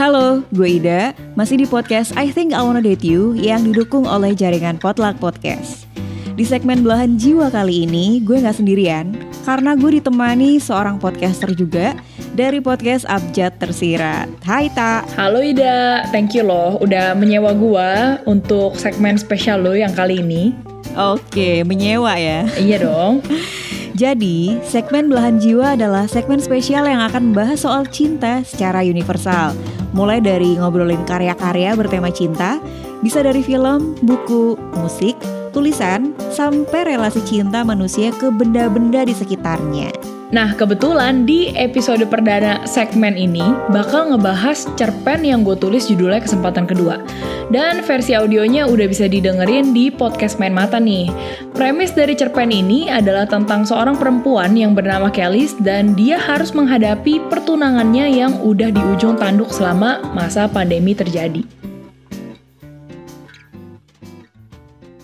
Halo, gue Ida, masih di podcast I Think I Wanna Date You yang didukung oleh jaringan Potluck Podcast. Di segmen Belahan Jiwa kali ini, gue gak sendirian, karena gue ditemani seorang podcaster juga dari podcast Abjad Tersirat. Hai Ta. Halo Ida, thank you loh udah menyewa gue untuk segmen spesial lo yang kali ini. Oke, menyewa ya. Iya dong. Jadi, segmen Belahan Jiwa adalah segmen spesial yang akan membahas soal cinta secara universal. Mulai dari ngobrolin karya-karya bertema cinta, bisa dari film, buku, musik, tulisan, sampai relasi cinta manusia ke benda-benda di sekitarnya. Nah, kebetulan di episode perdana segmen ini bakal ngebahas cerpen yang gue tulis judulnya Kesempatan Kedua. Dan versi audionya udah bisa didengerin di podcast Main Mata nih. Premis dari cerpen ini adalah tentang seorang perempuan yang bernama Kelis dan dia harus menghadapi pertunangannya yang udah di ujung tanduk selama masa pandemi terjadi.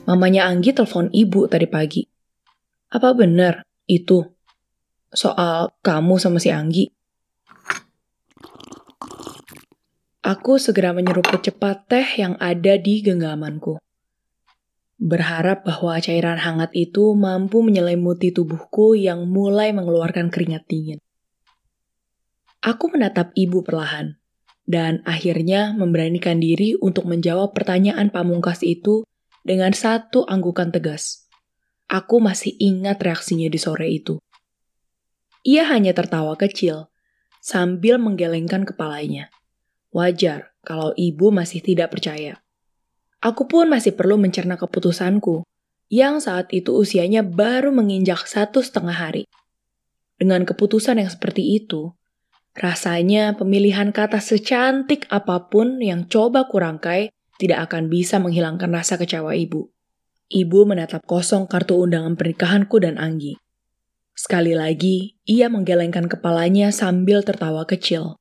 Mamanya Anggi telepon ibu tadi pagi. Apa benar itu soal kamu sama si Anggi? Aku segera menyeruput cepat teh yang ada di genggamanku. Berharap bahwa cairan hangat itu mampu menyelimuti tubuhku yang mulai mengeluarkan keringat dingin. Aku menatap ibu perlahan, dan akhirnya memberanikan diri untuk menjawab pertanyaan pamungkas itu dengan satu anggukan tegas. Aku masih ingat reaksinya di sore itu. Ia hanya tertawa kecil sambil menggelengkan kepalanya. Wajar kalau ibu masih tidak percaya. Aku pun masih perlu mencerna keputusanku, yang saat itu usianya baru menginjak satu setengah hari. Dengan keputusan yang seperti itu, rasanya pemilihan kata secantik apa pun yang coba kurangkai tidak akan bisa menghilangkan rasa kecewa ibu. Ibu menatap kosong kartu undangan pernikahanku dan Anggi. Sekali lagi, ia menggelengkan kepalanya sambil tertawa kecil.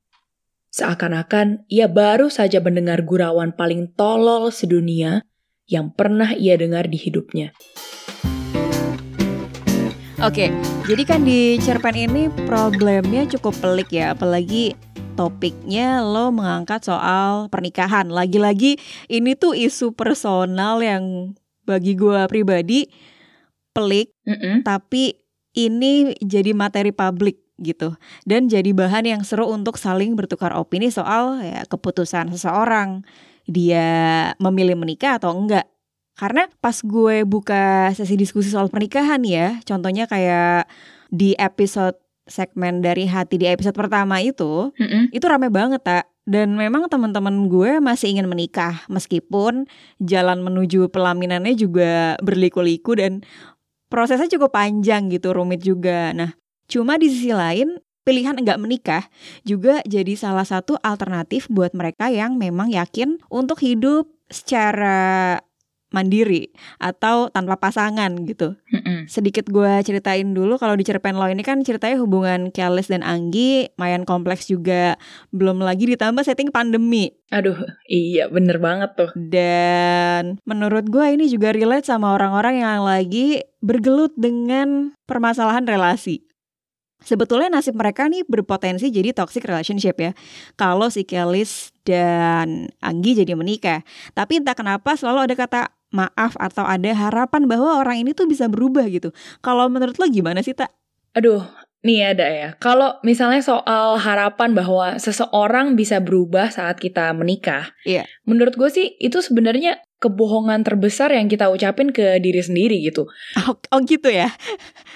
Seakan-akan ia baru saja mendengar gurauan paling tolol sedunia yang pernah ia dengar di hidupnya. Oke, jadi kan di cerpen ini problemnya cukup pelik ya, apalagi topiknya lo mengangkat soal pernikahan. Lagi-lagi ini tuh isu personal yang bagi gue pribadi pelik, Mm -mm. tapi ini jadi materi publik gitu. Dan jadi bahan yang seru untuk saling bertukar opini soal ya keputusan seseorang. Dia memilih menikah atau enggak. Karena pas gue buka sesi diskusi soal pernikahan ya contohnya kayak di episode segmen dari hati di episode pertama itu Mm -mm. itu rame banget tak dan memang teman-teman gue masih ingin menikah meskipun jalan menuju pelaminannya juga berliku-liku dan prosesnya cukup panjang gitu rumit juga. Nah cuma di sisi lain pilihan enggak menikah juga jadi salah satu alternatif buat mereka yang memang yakin untuk hidup secara mandiri atau tanpa pasangan gitu. Mm -mm. sedikit gue ceritain dulu kalau di cerpen lo ini kan ceritanya hubungan Kelis dan Anggi mayan kompleks juga. Belum lagi ditambah setting pandemi. Aduh, iya bener banget tuh. dan menurut gue ini juga relate sama orang-orang yang lagi bergelut dengan permasalahan relasi. Sebetulnya nasib mereka nih berpotensi jadi toxic relationship ya. Kalau si Kelis dan Anggi jadi menikah. Tapi entah kenapa selalu ada kata maaf atau ada harapan bahwa orang ini tuh bisa berubah gitu Kalau menurut lo gimana sih Tak? Aduh, nih ada ya. Kalau misalnya soal harapan bahwa seseorang bisa berubah saat kita menikah, Iya. menurut gue sih itu sebenarnya kebohongan terbesar yang kita ucapin ke diri sendiri gitu. Oh, oh gitu ya?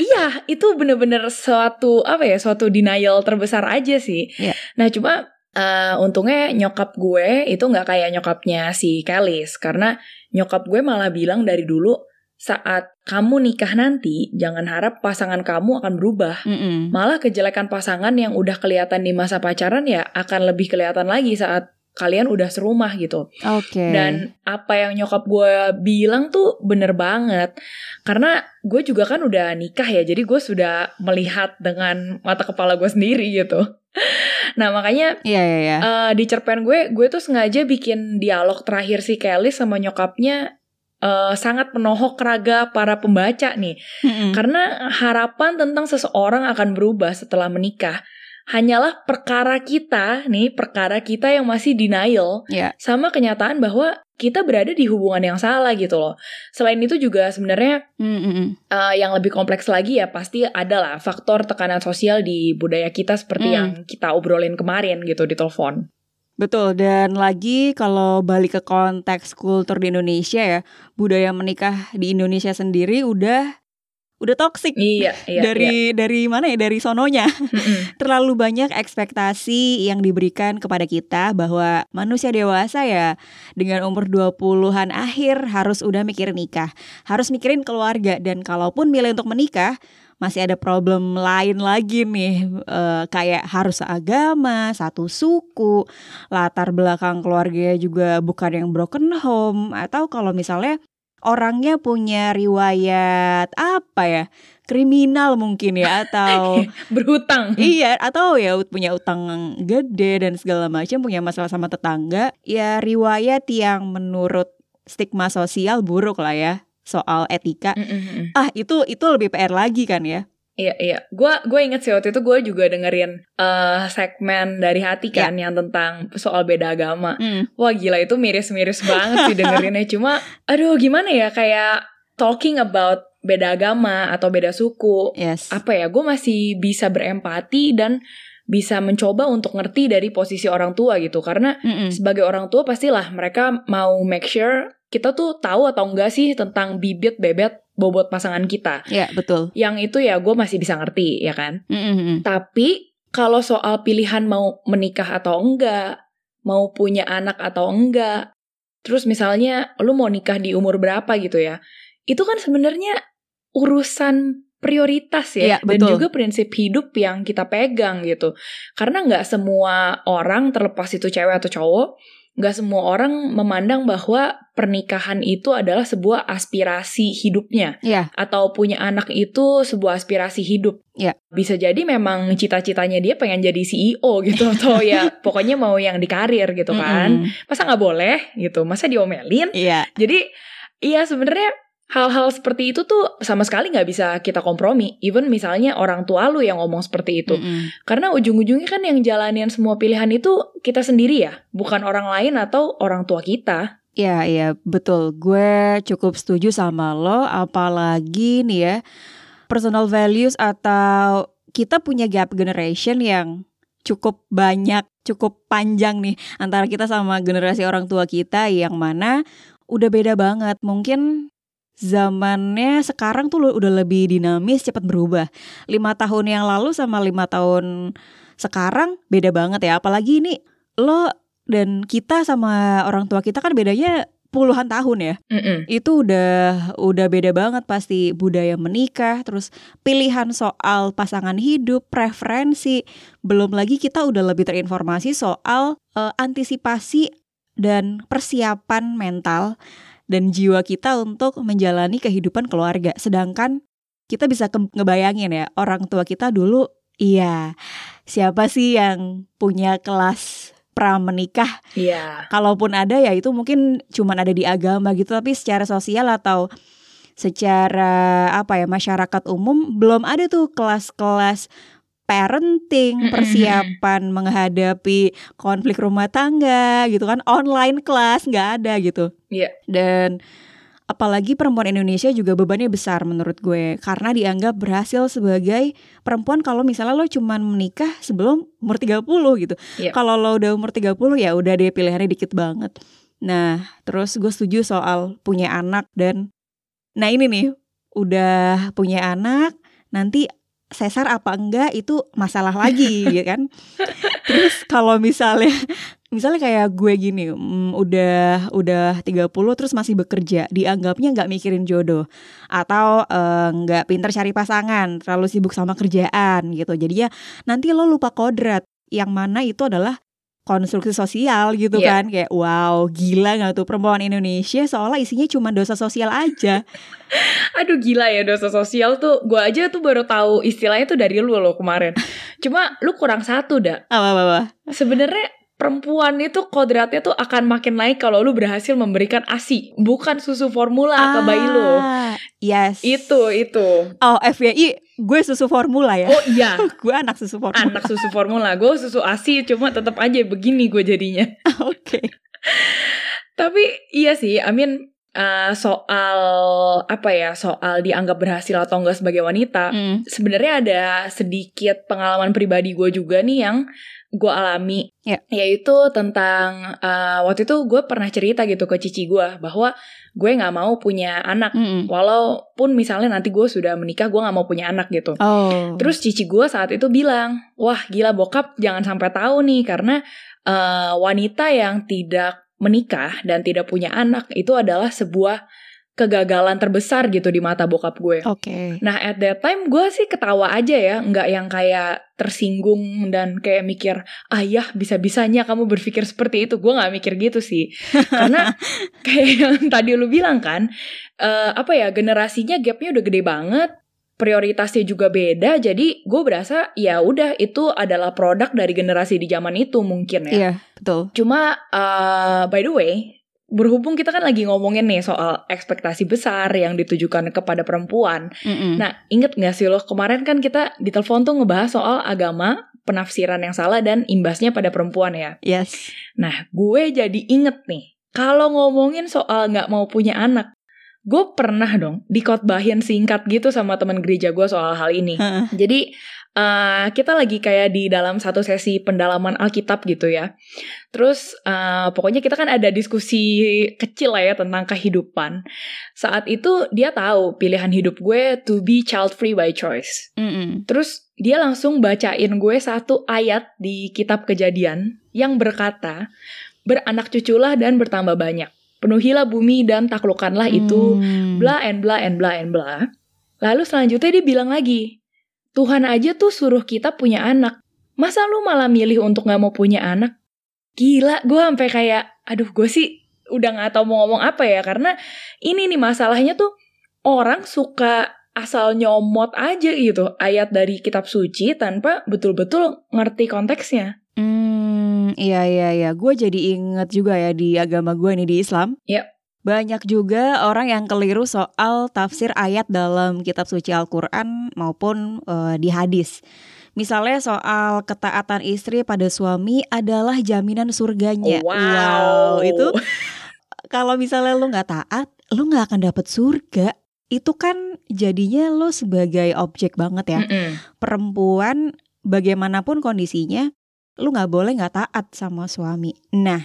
Iya, itu bener-bener suatu apa ya, suatu denial terbesar aja sih. Iya. Nah, cuma eh, untungnya nyokap gue itu nggak kayak nyokapnya si Kelis karena nyokap gue malah bilang dari dulu saat kamu nikah nanti jangan harap pasangan kamu akan berubah. Mm-mm. Malah kejelekan pasangan yang udah kelihatan di masa pacaran ya akan lebih kelihatan lagi saat kalian udah serumah gitu. Oke. Dan apa yang nyokap gue bilang tuh bener banget. Karena gue juga kan udah nikah ya, jadi gue sudah melihat dengan mata kepala gue sendiri gitu. Nah makanya Iya iya iya. eh, di cerpen gue, gue tuh sengaja bikin dialog terakhir si Kelly sama nyokapnya eh, sangat menohok raga para pembaca nih. Mm-mm. Karena harapan tentang seseorang akan berubah setelah menikah hanyalah perkara kita nih, perkara kita yang masih denial Ya. sama kenyataan bahwa kita berada di hubungan yang salah gitu loh. Selain itu juga sebenarnya Mm, mm, mm. uh, yang lebih kompleks lagi ya pasti adalah faktor tekanan sosial di budaya kita seperti Hmm. yang kita obrolin kemarin gitu di telepon. Betul, dan lagi kalau balik ke konteks kultur di Indonesia ya, budaya menikah di Indonesia sendiri udah udah toksik Iya, iya. dari dari mana ya dari sononya iya. Mm-mm. terlalu banyak ekspektasi yang diberikan kepada kita bahwa manusia dewasa ya dengan umur 20-an akhir harus udah mikirin nikah, harus mikirin keluarga dan kalaupun milih untuk menikah masih ada problem lain lagi nih eh, kayak harus seagama, satu suku, latar belakang keluarga juga bukan yang broken home atau kalau misalnya orangnya punya riwayat apa ya kriminal mungkin ya atau Berhutang. Iya, atau ya punya utang gede dan segala macam, punya masalah sama tetangga, ya riwayat yang menurut stigma sosial buruk lah ya soal etika. Mm-mm. Ah, itu itu lebih PR lagi kan ya? Iya iya, gue gue inget sih waktu itu gue juga dengerin eh, segmen dari hati kan yang tentang soal beda agama. Hmm. Wah gila itu miris-miris banget sih dengerinnya. Cuma aduh gimana ya kayak talking about beda agama atau beda suku. Yes. Apa ya gue masih bisa berempati dan bisa mencoba untuk ngerti dari posisi orang tua gitu. Karena Mm-mm. sebagai orang tua pastilah mereka mau make sure kita tuh tahu atau enggak sih tentang bibit bebet bobot pasangan kita. Ya, betul. Yang itu ya gue masih bisa ngerti ya kan. Mm-mm. Tapi kalau soal pilihan mau menikah atau enggak, mau punya anak atau enggak, terus misalnya lu mau nikah di umur berapa gitu ya, itu kan sebenarnya urusan prioritas ya, Iya, dan betul. juga prinsip hidup yang kita pegang gitu. Karena nggak semua orang terlepas itu cewek atau cowok, nggak semua orang memandang bahwa pernikahan itu adalah sebuah aspirasi hidupnya Ya, atau punya anak itu sebuah aspirasi hidup. Iya. Bisa jadi memang cita-citanya dia pengen jadi CEO gitu atau ya pokoknya mau yang di karir gitu kan. Mm-mm. Masa nggak boleh gitu? Masa diomelin? Iya. Jadi iya sebenarnya hal-hal seperti itu tuh sama sekali nggak bisa kita kompromi. Even misalnya orang tua lu yang ngomong seperti itu. Mm-mm. Karena ujung-ujungnya kan yang jalanin semua pilihan itu kita sendiri ya, bukan orang lain atau orang tua kita. Iya, iya, betul. Gue cukup setuju sama lo, apalagi nih ya, personal values atau kita punya gap generation yang cukup banyak, cukup panjang nih antara kita sama generasi orang tua kita yang mana udah beda banget. Mungkin zamannya sekarang tuh udah lebih dinamis, cepat berubah. Lima tahun yang lalu sama lima tahun sekarang beda banget ya. Apalagi ini lo dan kita sama orang tua kita kan bedanya puluhan tahun ya. Mm-mm. Itu udah udah beda banget pasti budaya menikah, terus pilihan soal pasangan hidup, preferensi, belum lagi kita udah lebih terinformasi soal eh, antisipasi dan persiapan mental dan jiwa kita untuk menjalani kehidupan keluarga. Sedangkan kita bisa ngebayangin ya, orang tua kita dulu iya, siapa sih yang punya kelas pra menikah Iya. kalaupun ada ya itu mungkin cuman ada di agama gitu tapi secara sosial atau secara apa ya masyarakat umum belum ada tuh kelas-kelas parenting persiapan menghadapi konflik rumah tangga gitu kan online kelas nggak ada gitu Iya. dan apalagi perempuan Indonesia juga bebannya besar menurut gue karena dianggap berhasil sebagai perempuan kalau misalnya lo cuman menikah sebelum umur 30 gitu. Iya. Kalau lo udah umur 30 ya udah deh pilihannya dikit banget. Nah, terus gue setuju soal punya anak dan nah ini nih udah punya anak nanti sesar apa enggak itu masalah lagi ya kan. Terus kalau misalnya misalnya kayak gue gini, mm, udah udah 30 terus masih bekerja, dianggapnya nggak mikirin jodoh atau eh, nggak pinter cari pasangan, terlalu sibuk sama kerjaan gitu. Jadi ya nanti lo lupa kodrat yang mana itu adalah konstruksi sosial gitu Iya. kan kayak wow gila nggak tuh perempuan Indonesia seolah isinya cuma dosa sosial aja Aduh gila ya dosa sosial tuh Gue aja tuh baru tahu istilahnya tuh dari lu loh kemarin Cuma lu kurang satu dah apa apa, apa. Sebenarnya perempuan itu kodratnya tuh akan makin naik kalau lu berhasil memberikan ASI, bukan susu formula ke bayi lu. Yes. Itu itu. Oh, FYI, gue susu formula ya. Oh iya, gue anak susu formula. anak susu formula. Gue susu ASI cuma tetap aja begini gue jadinya. Oke. Tapi iya sih, I mean uh, soal apa ya, soal dianggap berhasil atau enggak sebagai wanita, Mm. sebenarnya ada sedikit pengalaman pribadi gue juga nih yang gue alami, Ya. yaitu tentang uh, waktu itu gue pernah cerita gitu ke cici gue bahwa gue nggak mau punya anak, Mm-mm. walaupun misalnya nanti gue sudah menikah gue nggak mau punya anak gitu. Oh. Terus cici gue saat itu bilang, wah gila bokap jangan sampai tahu nih karena eh, wanita yang tidak menikah dan tidak punya anak itu adalah sebuah kegagalan terbesar gitu di mata bokap gue. Oke. Nah at that time gue sih ketawa aja ya, nggak yang kayak tersinggung dan kayak mikir, ayah bisa-bisanya kamu berpikir seperti itu. Gue nggak mikir gitu sih, karena kayak yang tadi lu bilang kan, eh, apa ya generasinya gapnya udah gede banget, prioritasnya juga beda. Jadi gue berasa ya udah itu adalah produk dari generasi di zaman itu mungkin ya. Iya, betul. Cuma uh, by the way, berhubung kita kan lagi ngomongin nih soal ekspektasi besar yang ditujukan kepada perempuan. Mm-mm. Nah, inget gak sih lo kemarin kan kita di telepon tuh ngebahas soal agama, penafsiran yang salah dan imbasnya pada perempuan ya. yes. Nah, gue jadi inget nih, kalau ngomongin soal nggak mau punya anak, gue pernah dong dikotbahin singkat gitu sama teman gereja gue soal hal ini. Heeh. Jadi eh, kita lagi kayak di dalam satu sesi pendalaman Alkitab gitu ya. Terus eh, pokoknya kita kan ada diskusi kecil lah ya tentang kehidupan. Saat itu dia tahu pilihan hidup gue to be child free by choice. Mm-mm. Terus dia langsung bacain gue satu ayat di kitab kejadian yang berkata, beranak cuculah dan bertambah banyak. Penuhilah bumi dan taklukkanlah itu Hmm. bla and bla and bla and bla. Lalu selanjutnya dia bilang lagi, Tuhan aja tuh suruh kita punya anak. Masa lu malah milih untuk gak mau punya anak? Gila, gue sampai kayak, aduh gue sih udah gak tau mau ngomong apa ya. Karena ini nih masalahnya tuh orang suka asal nyomot aja gitu ayat dari kitab suci tanpa betul-betul ngerti konteksnya. Hmm, iya iya iya. Gue jadi inget juga ya di agama gue nih di Islam. Yap. Banyak juga orang yang keliru soal tafsir ayat dalam kitab suci Al-Qur'an maupun eh, di hadis. Misalnya soal ketaatan istri pada suami adalah jaminan surganya. Wow. itu kalau misalnya lu nggak taat, lu nggak akan dapet surga. Itu kan jadinya lu sebagai objek banget ya Mm-mm. perempuan bagaimanapun kondisinya lu nggak boleh nggak taat sama suami. Nah,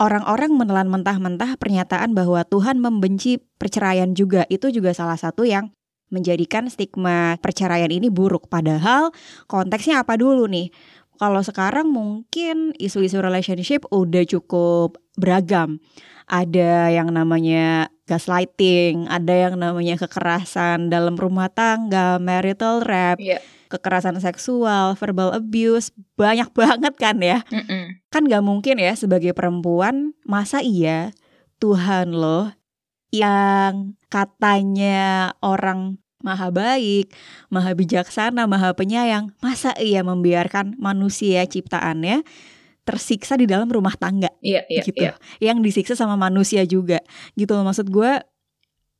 orang-orang menelan mentah-mentah pernyataan bahwa Tuhan membenci perceraian juga itu juga salah satu yang menjadikan stigma perceraian ini buruk. Padahal konteksnya apa dulu nih? Kalau sekarang mungkin isu-isu relationship udah cukup beragam. Ada yang namanya gaslighting, ada yang namanya kekerasan dalam rumah tangga, marital rape, Iya. Kekerasan seksual, verbal abuse, banyak banget kan ya. Mm-mm. Kan gak mungkin ya sebagai perempuan, masa iya Tuhan loh yang katanya orang maha baik, maha bijaksana, maha penyayang, masa iya membiarkan manusia ciptaannya tersiksa di dalam rumah tangga Iya, iya, gitu. iya. Yang disiksa sama manusia juga. Gitu loh maksud gue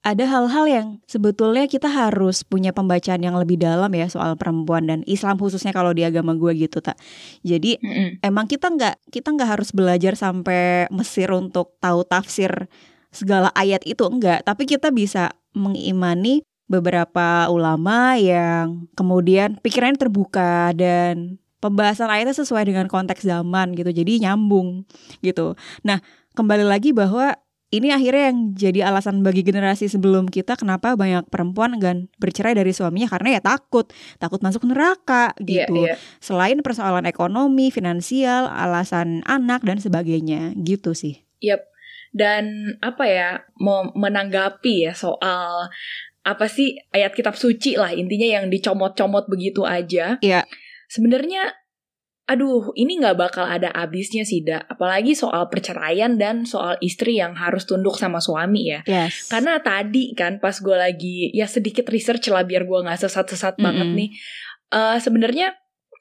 ada hal-hal yang sebetulnya kita harus punya pembacaan yang lebih dalam ya soal perempuan dan Islam khususnya kalau di agama gue gitu tak. Jadi Mm-mm. emang kita nggak kita nggak harus belajar sampai Mesir untuk tahu tafsir segala ayat itu enggak, tapi kita bisa mengimani beberapa ulama yang kemudian pikirannya terbuka dan pembahasan ayatnya sesuai dengan konteks zaman gitu. Jadi nyambung gitu. Nah, kembali lagi bahwa ini akhirnya yang jadi alasan bagi generasi sebelum kita kenapa banyak perempuan enggan bercerai dari suaminya karena ya takut, takut masuk neraka Iya, gitu. iya. Selain persoalan ekonomi, finansial, alasan anak dan sebagainya gitu sih. dan apa ya mau menanggapi ya soal apa sih ayat kitab suci lah intinya yang dicomot-comot begitu aja. Iya. Sebenarnya aduh ini nggak bakal ada habisnya sih Da. apalagi soal perceraian dan soal istri yang harus tunduk sama suami ya. Yes. Karena tadi kan pas gue lagi ya sedikit research lah biar gue nggak sesat-sesat banget Mm-mm. nih. Eh sebenarnya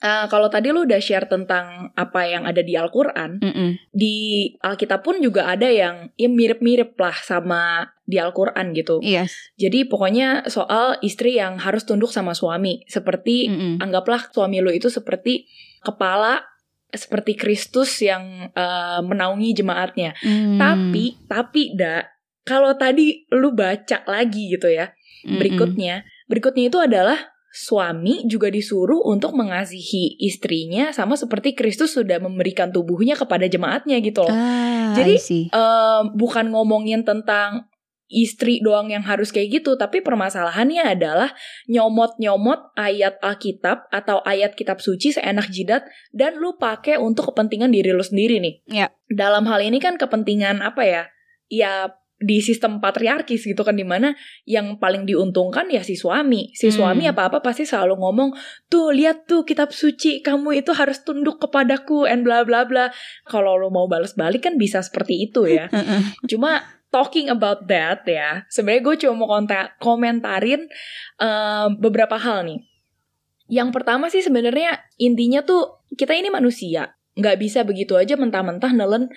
Uh, kalau tadi lu udah share tentang apa yang ada di Al-Quran, Mm -mm. di Alkitab pun juga ada yang ya mirip-mirip lah sama di Al-Quran gitu. Yes. Jadi pokoknya soal istri yang harus tunduk sama suami. Seperti Mm -mm. anggaplah suami lu itu seperti kepala seperti Kristus yang uh, menaungi jemaatnya. Mm. Tapi tapi da kalau tadi lu baca lagi gitu ya berikutnya, berikutnya itu adalah suami juga disuruh untuk mengasihi istrinya sama seperti Kristus sudah memberikan tubuhnya kepada jemaatnya gitu loh. Ah, Jadi. Em, bukan ngomongin tentang istri doang yang harus kayak gitu, tapi permasalahannya adalah nyomot-nyomot ayat Alkitab atau ayat kitab suci seenak jidat dan lu pakai untuk kepentingan diri lu sendiri nih. Ya. Dalam hal ini kan kepentingan apa ya? Ya di sistem patriarkis gitu kan di mana yang paling diuntungkan ya si suami si Hmm. suami apa-apa pasti selalu ngomong tuh lihat tuh kitab suci kamu itu harus tunduk kepadaku and bla bla bla kalau lo mau balas balik kan bisa seperti itu ya. Cuma talking about that ya, sebenarnya gue cuma mau kontak komentarin eh, beberapa hal nih. Yang pertama sih sebenarnya intinya tuh kita ini manusia, nggak bisa begitu aja mentah-mentah nelen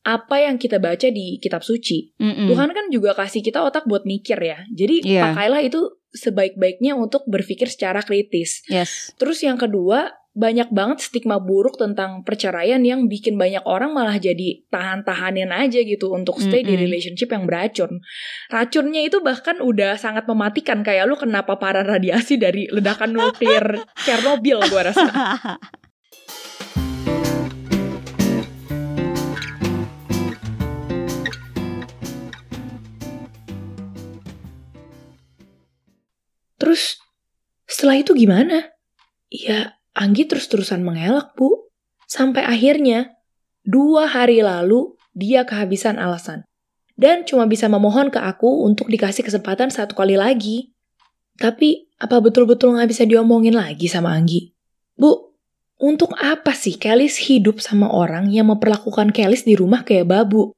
apa yang kita baca di kitab suci. Mm-mm. Tuhan kan juga kasih kita otak buat mikir ya. Jadi Iya. pakailah itu sebaik-baiknya untuk berpikir secara kritis. Yes. Terus yang kedua, banyak banget stigma buruk tentang perceraian yang bikin banyak orang malah jadi tahan-tahanin aja gitu untuk stay di Mm-mm. relationship yang beracun. Racunnya itu bahkan udah sangat mematikan kayak lu kena paparan radiasi dari ledakan nuklir Chernobyl gua rasa. Terus setelah itu gimana? Ya, Anggi terus-terusan mengelak, Bu. Sampai akhirnya, dua hari lalu, dia kehabisan alasan. Dan cuma bisa memohon ke aku untuk dikasih kesempatan satu kali lagi. Tapi, apa betul-betul nggak bisa diomongin lagi sama Anggi? Bu, untuk apa sih Kelis hidup sama orang yang memperlakukan Kelis di rumah kayak babu?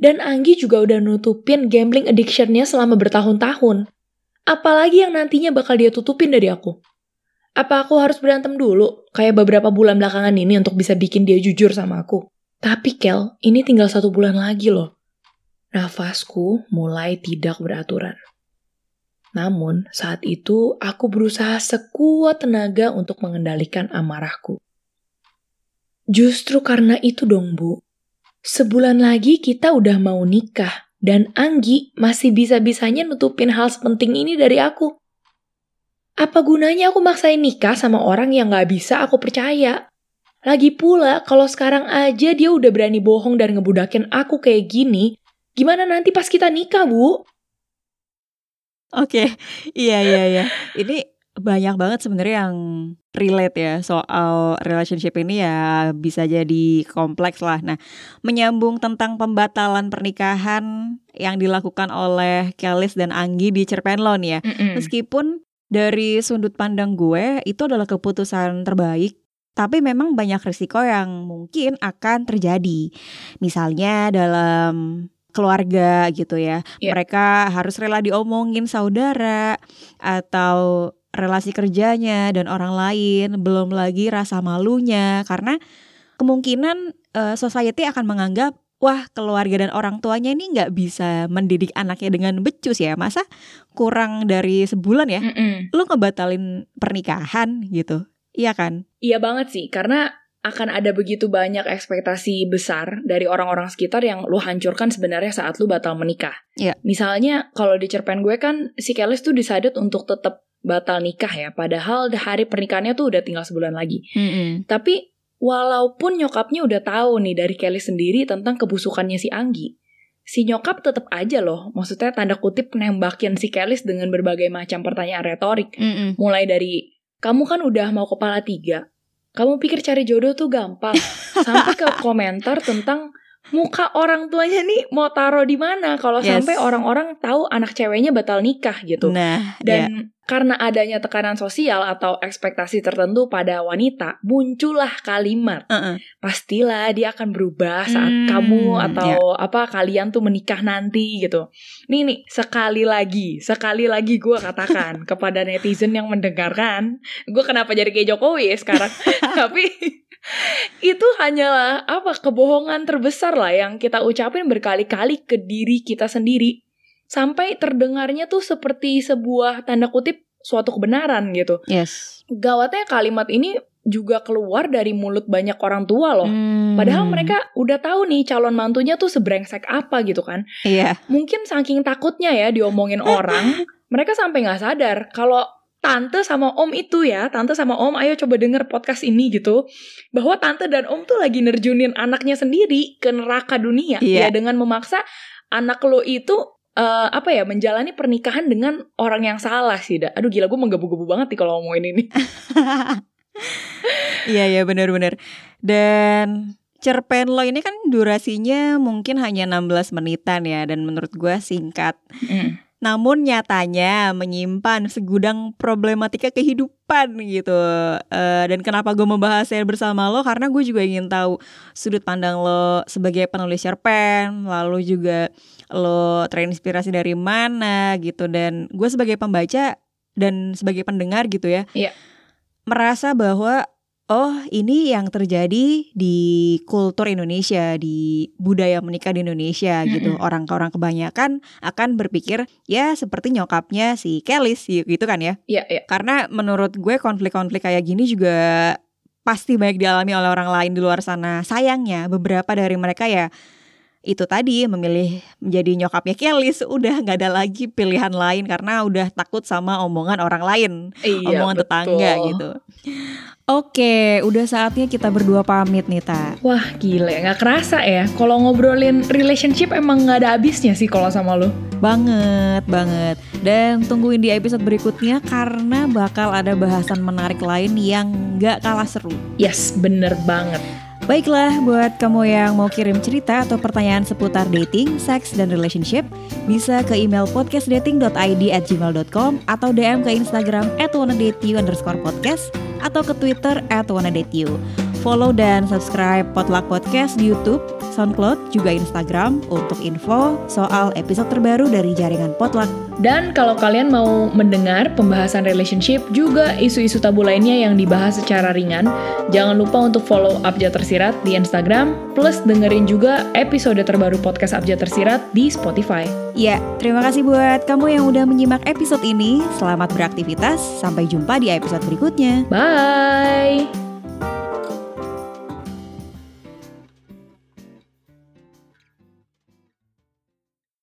Dan Anggi juga udah nutupin gambling addiction-nya selama bertahun-tahun. Apalagi yang nantinya bakal dia tutupin dari aku. Apa aku harus berantem dulu, kayak beberapa bulan belakangan ini untuk bisa bikin dia jujur sama aku? Tapi Kel, ini tinggal satu bulan lagi loh. Nafasku mulai tidak beraturan. Namun, saat itu aku berusaha sekuat tenaga untuk mengendalikan amarahku. Justru karena itu dong, Bu. Sebulan lagi kita udah mau nikah, dan Anggi masih bisa-bisanya nutupin hal sepenting ini dari aku. Apa gunanya aku maksain nikah sama orang yang gak bisa aku percaya? Lagi pula, kalau sekarang aja dia udah berani bohong dan ngebudakin aku kayak gini, gimana nanti pas kita nikah, Bu? Oke, iya iya iya. Ini banyak banget sebenarnya yang relate ya soal relationship ini ya bisa jadi kompleks lah. Nah, menyambung tentang pembatalan pernikahan yang dilakukan oleh Kelis dan Anggi di Cerpenlo nih ya. Meskipun dari sudut pandang gue itu adalah keputusan terbaik, tapi memang banyak risiko yang mungkin akan terjadi. Misalnya dalam keluarga gitu ya. Iya. Mereka harus rela diomongin saudara atau relasi kerjanya dan orang lain, belum lagi rasa malunya karena kemungkinan eh, society akan menganggap wah keluarga dan orang tuanya ini nggak bisa mendidik anaknya dengan becus ya masa kurang dari sebulan ya Mm-mm. lu ngebatalin pernikahan gitu iya kan Iya banget sih, karena akan ada begitu banyak ekspektasi besar dari orang-orang sekitar yang lu hancurkan sebenarnya saat lu batal menikah. Iya. Misalnya kalau di cerpen gue kan si Kelis tuh decided untuk tetap batal nikah ya, padahal hari pernikahannya tuh udah tinggal sebulan lagi. Tapi walaupun nyokapnya udah tahu nih dari Kelly sendiri tentang kebusukannya si Anggi, si nyokap tetap aja loh, maksudnya tanda kutip nembakin si Kelis dengan berbagai macam pertanyaan retorik. Mm-mm. Mulai dari, kamu kan udah mau kepala tiga, kamu pikir cari jodoh tuh gampang. Sampai ke komentar tentang, muka orang tuanya nih mau taruh di mana kalau Yes. sampai orang-orang tahu anak ceweknya batal nikah gitu. Nah, ya. Dan karena adanya tekanan sosial atau ekspektasi tertentu pada wanita, muncullah kalimat, Heeh. pastilah dia akan berubah saat Hmm, kamu atau apa kalian tuh menikah nanti gitu. Nih nih, sekali lagi, sekali lagi gue katakan kepada netizen yang mendengarkan, gue kenapa jadi kayak Jokowi ya sekarang? Tapi itu hanyalah apa kebohongan terbesar lah yang kita ucapin berkali-kali ke diri kita sendiri sampai terdengarnya tuh seperti sebuah tanda kutip suatu kebenaran gitu. yes. Gawatnya kalimat ini juga keluar dari mulut banyak orang tua loh. Hmm. Padahal mereka udah tahu nih calon mantunya tuh sebrengsek apa gitu kan. Iya. Mungkin saking takutnya ya diomongin orang, mereka sampai nggak sadar kalau tante sama om itu ya, tante sama om ayo coba denger podcast ini gitu. Bahwa tante dan om tuh lagi nerjunin anaknya sendiri ke neraka dunia. Iya. Ya dengan memaksa anak lo itu eh, apa ya menjalani pernikahan dengan orang yang salah sih. Da. Aduh gila gue menggebu-gebu banget nih kalau ngomongin ini. Iya iya benar-benar. Dan cerpen lo ini kan durasinya mungkin hanya 16 menitan ya dan menurut gua singkat. Mm. Namun nyatanya menyimpan segudang problematika kehidupan gitu. Eh, dan kenapa gue membahasnya bersama lo karena gue juga ingin tahu sudut pandang lo sebagai penulis cerpen, lalu juga lo terinspirasi dari mana gitu. Dan gue sebagai pembaca dan sebagai pendengar gitu ya, Iya. merasa bahwa oh ini yang terjadi di kultur Indonesia, di budaya menikah di Indonesia gitu. Mm-mm. Orang-orang kebanyakan akan berpikir ya seperti nyokapnya si Kelis gitu kan ya. Iya, iya. Karena menurut gue konflik-konflik kayak gini juga pasti banyak dialami oleh orang lain di luar sana. Sayangnya beberapa dari mereka ya itu tadi memilih menjadi nyokapnya Kelis udah nggak ada lagi pilihan lain karena udah takut sama omongan orang lain Iya, omongan tetangga betul. gitu. Oke, udah saatnya kita berdua pamit nih, Ta. Wah gile, nggak kerasa ya. Kalau ngobrolin relationship emang nggak ada habisnya sih kalau sama lo. Banget, banget. Dan tungguin di episode berikutnya karena bakal ada bahasan menarik lain yang gak kalah seru. Yes, bener banget. Baiklah, buat kamu yang mau kirim cerita atau pertanyaan seputar dating, seks, dan relationship, bisa ke email podcastdating.id at gmail.com atau DM ke Instagram at podcast atau ke Twitter at wannadateyu. Follow dan subscribe Potluck Podcast di Youtube, Soundcloud, juga Instagram untuk info soal episode terbaru dari jaringan Potluck. Dan kalau kalian mau mendengar pembahasan relationship juga isu-isu tabu lainnya yang dibahas secara ringan, jangan lupa untuk follow Abjad Tersirat di Instagram, plus dengerin juga episode terbaru podcast Abjad Tersirat di Spotify. Ya, terima kasih buat kamu yang udah menyimak episode ini. Selamat beraktivitas, sampai jumpa di episode berikutnya. Bye!